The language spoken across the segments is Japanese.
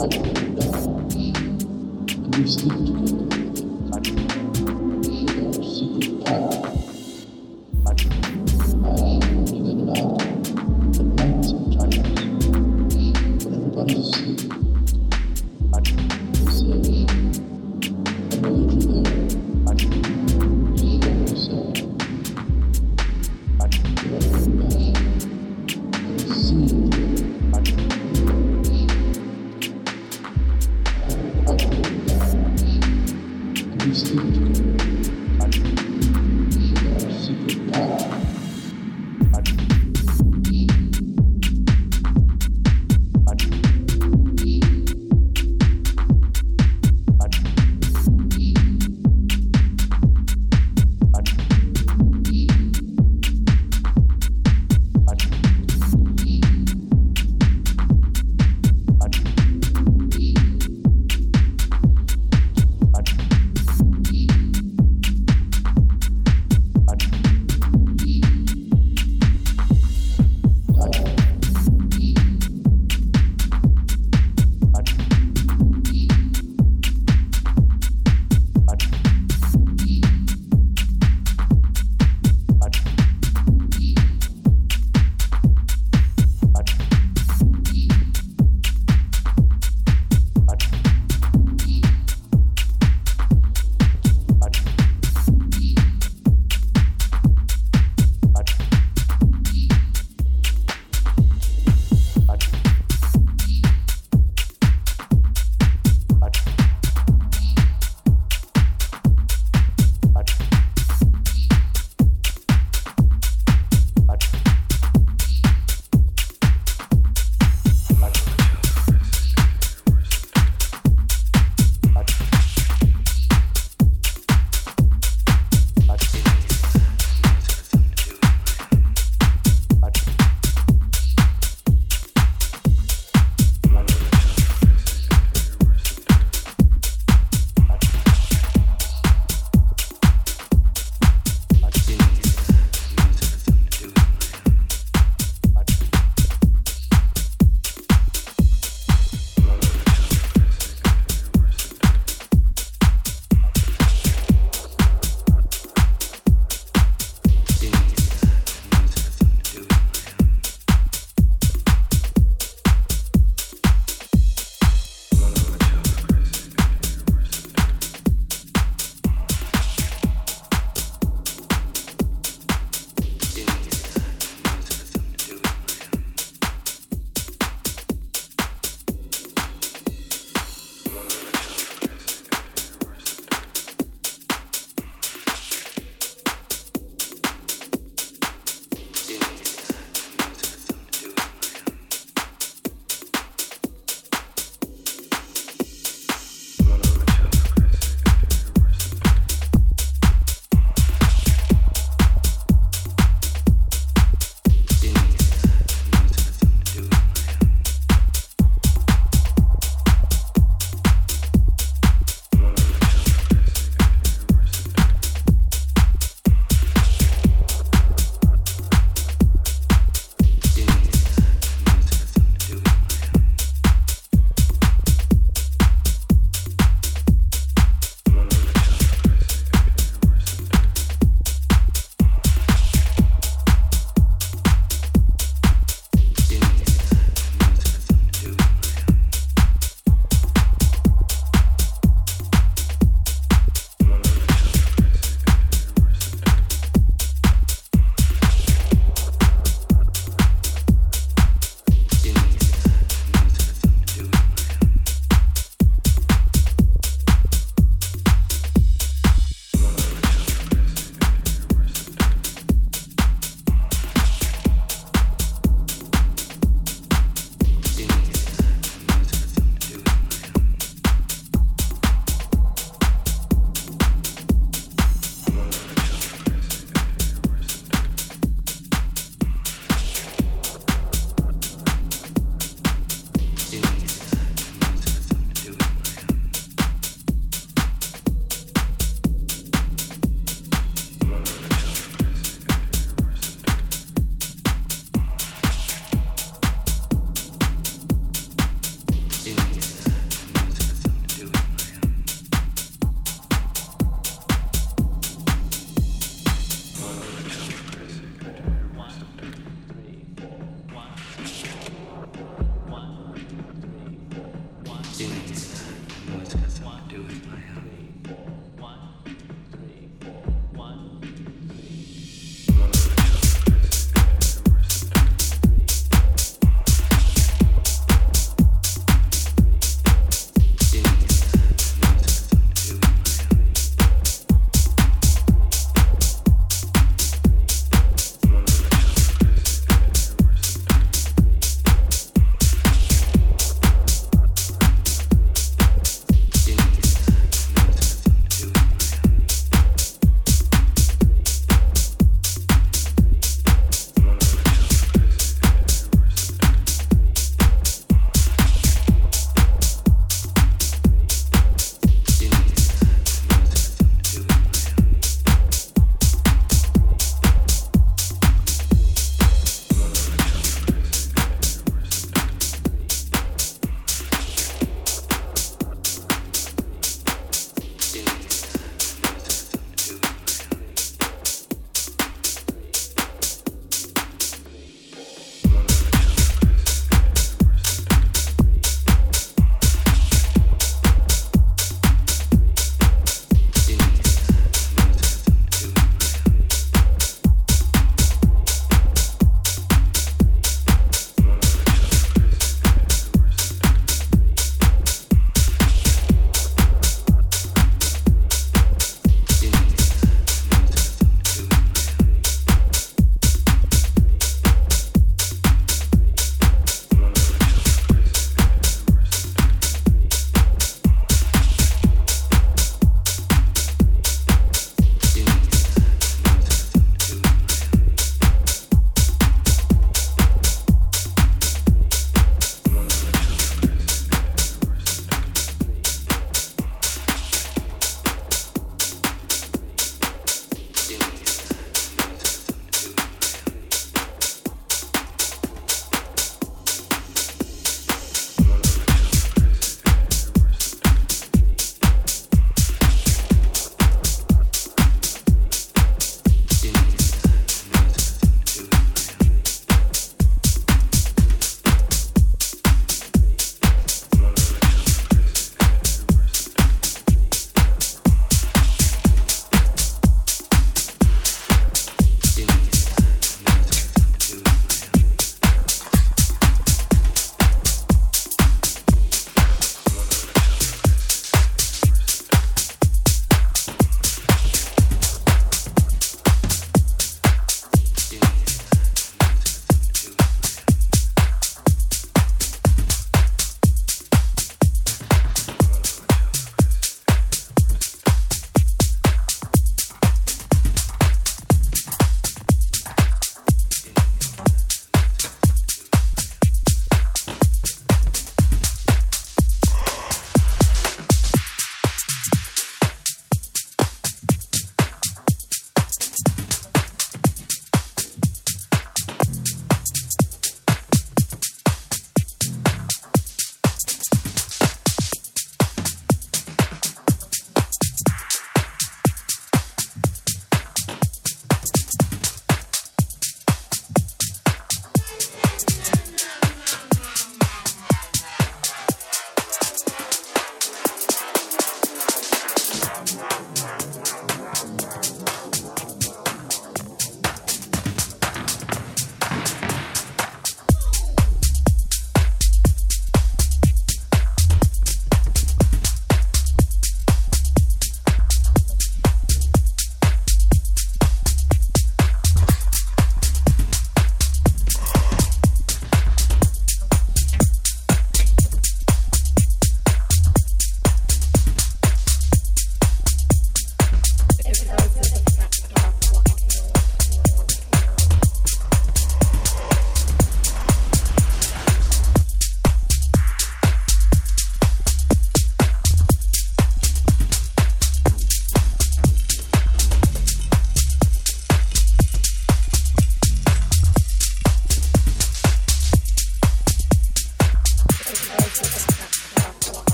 Thank you.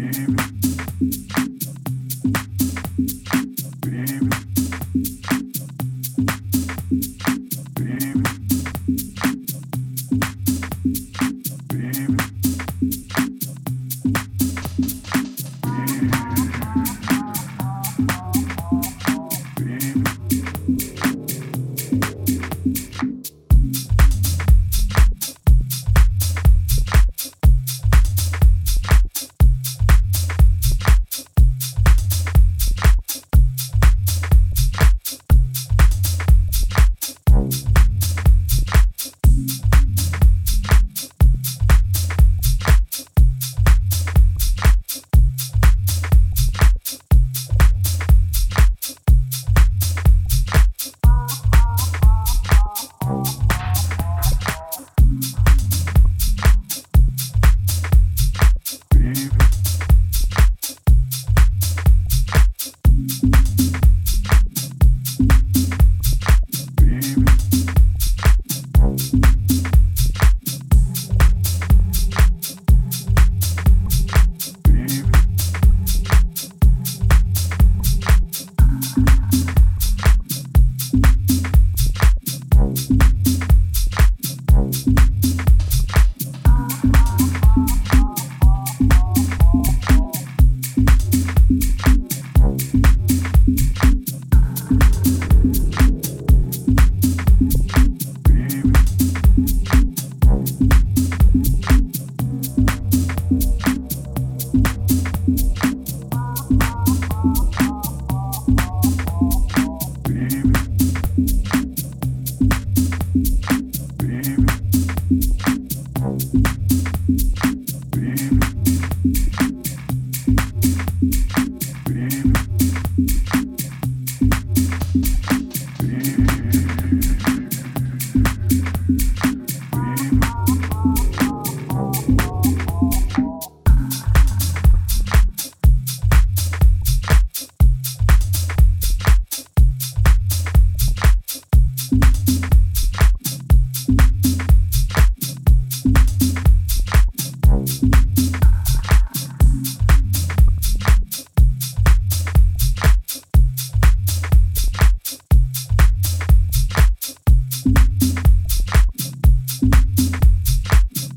even